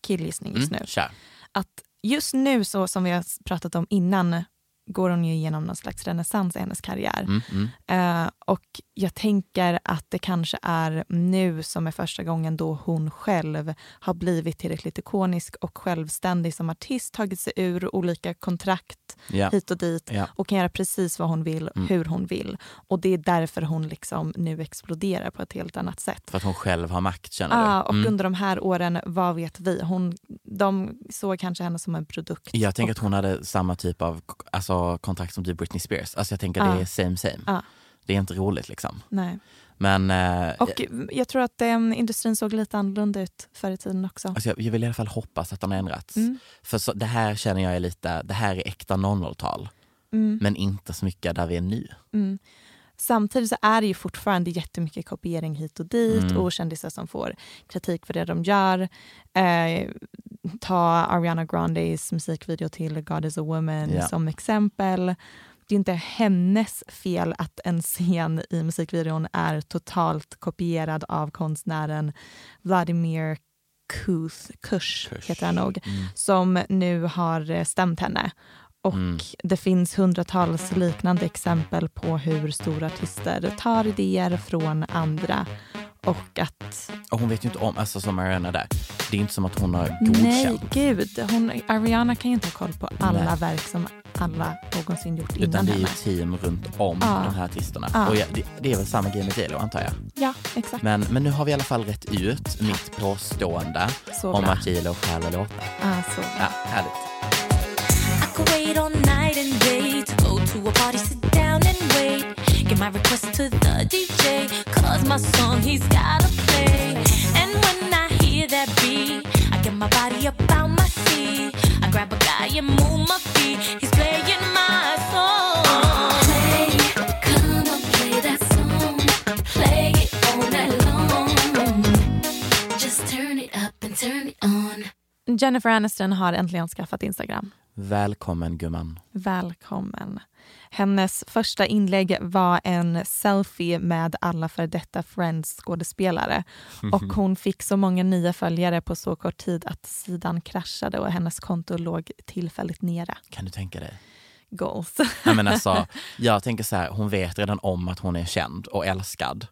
killgissning just Mm, nu. kör. Att just nu, så som vi har pratat om innan, går hon ju igenom någon slags renässans i hennes karriär. Mm, mm. Eh, och jag tänker att det kanske är nu som är första gången då hon själv har blivit tillräckligt ikonisk och självständig som artist, tagit sig ur olika kontrakt Ja. hit och dit Ja. och kan göra precis vad hon vill, Mm. hur hon vill. Och det är därför hon liksom nu exploderar på ett helt annat sätt. För att hon själv har makt känner Ja, du? och Mm. under de här åren, vad vet vi? Hon, de såg kanske henne som en produkt. Jag tänker att hon hade samma typ av alltså, kontrakt som typ Britney Spears. Alltså jag tänker Ja. det är same same. Ja. Det är inte roligt liksom. Nej. Men eh, Och jag tror att eh, industrin såg lite annorlunda ut förr i tiden också. alltså, jag, jag vill i alla fall hoppas att den har ändrats. Mm. För så, det här känner jag är lite, det här är äkta 00-tal. Mm. Men inte så mycket där vi är nu. Mm. Samtidigt så är det ju fortfarande jättemycket kopiering hit och dit Mm. och kändisar som får kritik för det de gör. Eh, ta Ariana Grandes musikvideo till God is a woman Ja. som exempel. Det är inte hennes fel att en scen i musikvideon är totalt kopierad av konstnären Vladimir Kuth, Kush, heter han nog, Mm. som nu har stämt henne. Och Mm. det finns hundratals liknande exempel på hur stora artister tar idéer från andra och att... Och hon vet ju inte om, alltså som Ariana där, det är inte som att hon har Nej, godkänt. gud. Hon, Ariana kan ju inte ha koll på alla Nej. verk som alla någonsin gjort Utan innan det är ju henne. team runt om Ja. de här artisterna. Ja. Och ja, det, det är väl samma grej med J Lo antar jag. Ja, exakt. Men, men nu har vi i alla fall rätt ut mitt påstående om bra. att J Lo stjäl låtar. Ah, så. Ja, härligt. I wait all night and day to go to a party, sit down and wait. Get my request to the DJ, cause my song he's gotta play. And when I hear that beat, I get my body my. I grab a guy and move my feet. He's playing my and turn it on. Jennifer Aniston har äntligen skaffat Instagram. Välkommen gumman. Välkommen. Hennes första inlägg var en selfie med alla för detta Friends skådespelare. Och hon fick så många nya följare på så kort tid att sidan kraschade och hennes konto låg tillfälligt nere. Kan du tänka dig? Goals. Nej, men alltså, jag tänker så här, hon vet redan om att hon är känd och älskad.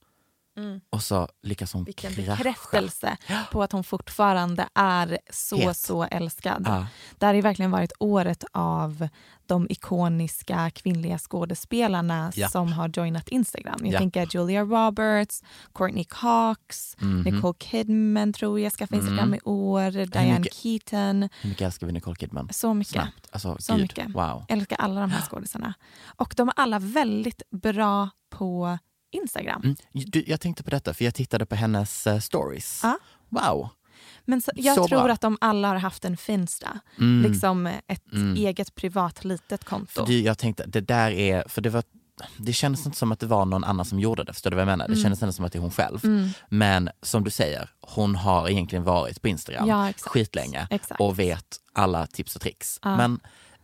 Mm. Och så lyckas hon Vilken krascha. bekräftelse på att hon fortfarande är så, Het. så älskad. Ja. Det har ju verkligen varit året av de ikoniska kvinnliga skådespelarna Ja. som har joinat Instagram. Jag Ja. tänker Julia Roberts, Courtney Cox, Mhm. Nicole Kidman tror jag skaffade Instagram Mm. i år, Diane mycket- Keaton. Hur mycket älskar vi Nicole Kidman? Så mycket. Alltså, Så gud. mycket. Wow. Älskar alla de här skådisarna. Och de är alla väldigt bra på Instagram. Mm. Du, jag tänkte på detta, för jag tittade på hennes eh, stories. Ja. Wow. Men så, jag Så tror bra. att de alla har haft en Finsta. Mm. Liksom ett Mm. eget privat litet konto. Det, jag tänkte, det där är, för det var det kändes inte som att det var någon annan som gjorde det, förstår du vad jag menar? Det Mm. kändes ändå som att det är hon själv. Mm. Men som du säger, hon har egentligen varit på Instagram Ja, exakt. skitlänge Exakt. och vet alla tips och tricks. Ja. Men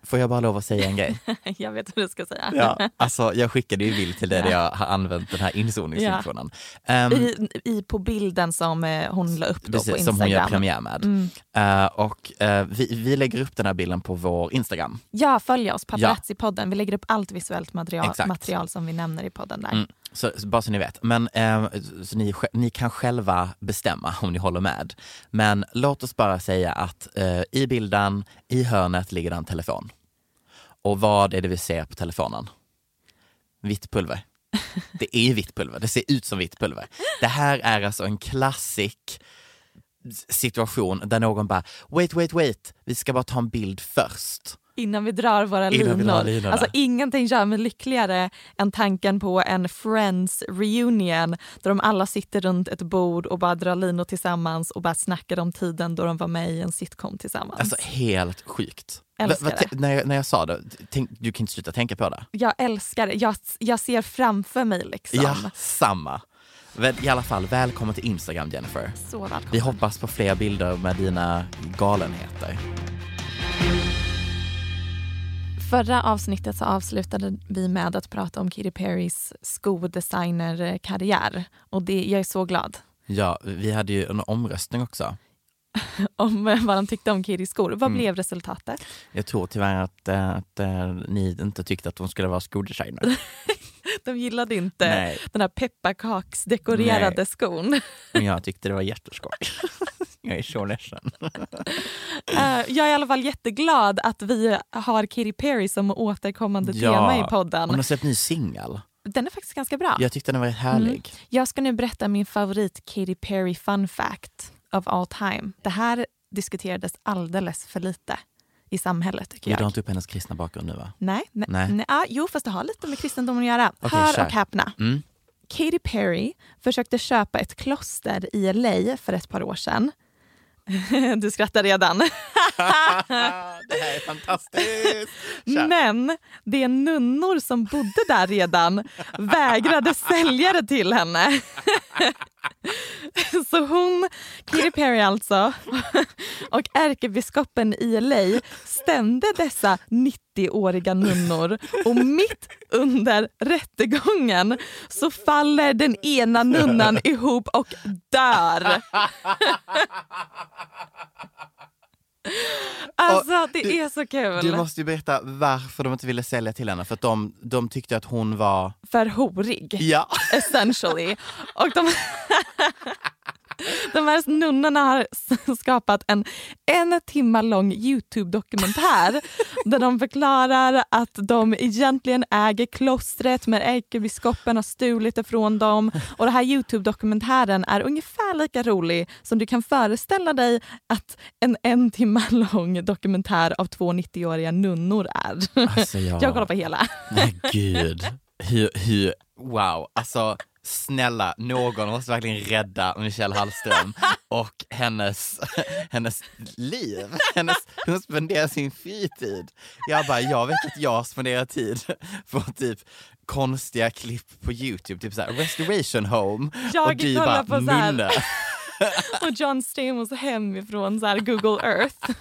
får jag bara lov att säga en grej? jag vet vad du ska säga. Ja, alltså jag skickade ju bild till dig där jag har använt den här inzoningsfunktionen. Ehm, I, I, på bilden som eh, hon la upp då på Precis, Instagram. som hon gör premiär med. Mm. Eh, och eh, vi, vi lägger upp den här bilden på vår Instagram. Ja, följ oss, Paparazzi-podden. Vi lägger upp allt visuellt material, material som vi nämner i podden där. Mm. Så, så bara så ni vet. Men eh, så ni, ni kan själva bestämma om ni håller med. Men låt oss bara säga att eh, i bilden, i hörnet ligger en telefon. Och vad är det vi ser på telefonen? Vitt pulver. Det är vitt pulver, det ser ut som vitt pulver. Det här är alltså en klassik situation där någon bara wait, wait, wait, vi ska bara ta en bild först. Innan vi drar våra Innan linor. drar. Alltså ingenting gör mig lyckligare än tanken på en Friends reunion där de alla sitter runt ett bord och bara drar linor tillsammans och bara snackar om tiden då de var med i en sitcom tillsammans. Alltså helt sjukt. När, jag, när jag sa det, tänk, du kan inte sluta tänka på det. Jag älskar det. Jag, jag ser framför mig liksom. Ja, samma. I alla fall, välkommen till Instagram Jennifer. Så välkommen. Vi hoppas på fler bilder med dina galenheter. Förra avsnittet så avslutade vi med att prata om Katy Perrys skodesignerkarriär. Och det, jag är så glad Ja, vi hade ju en omröstning också. om vad de tyckte om Katys skor. Vad Mm. blev resultatet? Jag tror tyvärr att, eh, att eh, ni inte tyckte att hon skulle vara skodesigner. De gillade inte Nej. den här pepparkaksdekorerade Nej. skon. Men jag tyckte det var jätteskoj. Jag är så ledsen. Eh, jag är i alla fall jätteglad att vi har Katy Perry som återkommande tema i podden. hon har släppt ny singel. Den är faktiskt ganska bra. Jag tyckte den var härlig. Mm. Jag ska nu berätta min favorit Katy Perry fun fact of all time. Det här diskuterades alldeles för lite i samhället tycker jag. drar inte upp hennes kristna bakgrund nu va? Nej, nej, Nej. nej. ah, jo fast det har lite med kristendomen att göra. Okej, Hör kör. och häpna. Mm. Katy Perry försökte köpa ett kloster i LA för ett par år sedan. Du skrattar redan det här är fantastiskt! Kör. Men det nunnor som bodde där redan vägrade sälja det till henne. Så hon, Katy Perry alltså, och ärkebiskopen i LA stämde dessa 90-åriga nunnor och mitt under rättegången så faller den ena nunnan ihop och dör. Alltså det du- är så kul. Du måste ju berätta varför de inte ville sälja till henne. För att de, de tyckte att hon var... för horig. Ja. Essentially. Och de, de här nunnorna har skapat en en timma lång Youtube-dokumentär där de förklarar att de egentligen äger klostret men ärkebiskopen har stulit det från dem. Och den här Youtube-dokumentären är ungefär lika rolig som du kan föreställa dig att en en timma lång dokumentär av två 90-åriga nunnor är. Alltså, ja. Jag kollar på hela. Nej gud. Hur, hur, wow. Alltså snälla, någon måste verkligen rädda Michelle Hallström och hennes, hennes liv. Hennes, hon spenderar sin fritid. Jag bara, jag vet att jag spenderar tid på typ konstiga klipp på Youtube, typ såhär restoration home Jag och du bara på munne. och John Stamos hemifrån så här Google Earth.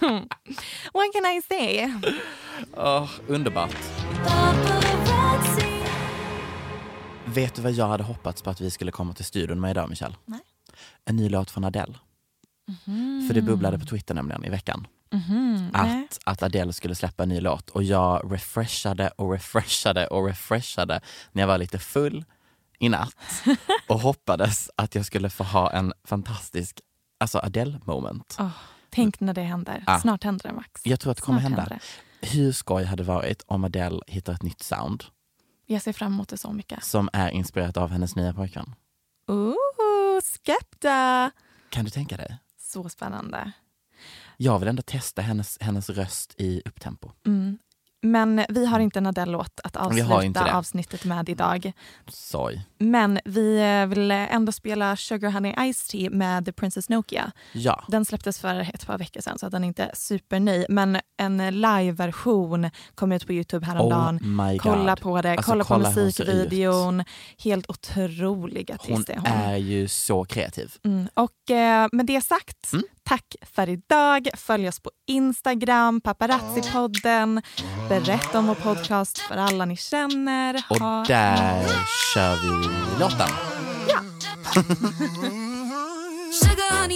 What can I say? Åh, underbart. Vet du vad jag hade hoppats på att vi skulle komma till studion med idag Michelle? Nej. En ny låt från Adele. För det bubblade på Twitter nämligen i veckan. Nej. Att, att Adele skulle släppa en ny låt och jag refreshade och refreshade och refreshade när jag var lite full i natt och hoppades att jag skulle få ha en fantastisk alltså Adele moment. Åh, tänk när det händer. Ah. Snart händer det Max. Jag tror att det kommer Snart hända. Hur skoj hade det varit om Adele hittar ett nytt sound Jag ser fram emot det så mycket. som är inspirerat av hennes nya pojkvän? Ooh, Skepta! Kan du tänka dig? Så spännande. Jag vill ändå testa hennes, hennes röst i upptempo. Mm. Men vi har inte en Adele-låt att avsluta avsnittet med idag. Sorry. Men vi eh, vill ändå spela Sugar Honey Ice Tea med The Princess Nokia. Ja. Den släpptes för ett par veckor sedan så att den är inte superny. Men en live-version kom ut på Youtube häromdagen. Oh kolla på det, Alltså, kolla på kolla musikvideon. Helt otrolig artist Hon är hon. är ju så kreativ. Mm. Och eh, med det sagt, Mm. Tack för idag. Följ oss på Instagram, Paparazzi-podden. Berätta om vår podcast för alla ni känner. Och Ha- där kör vi låten. Sugar,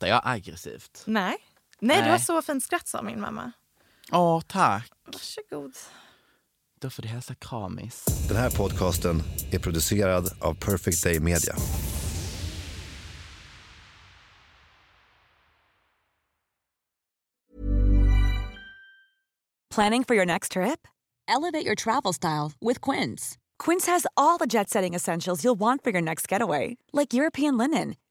Skrattar jag aggressivt? Nej. Nej, du Nej. har så fint skratt sa min mamma. Åh, tack. Varsågod. Då får du hälsa kramis. Den här podcasten är producerad av Perfect Day Media. Planning for your next trip? Elevate your travel style with Quince. Quince has all the jet setting essentials you'll want for your next getaway, like European linen,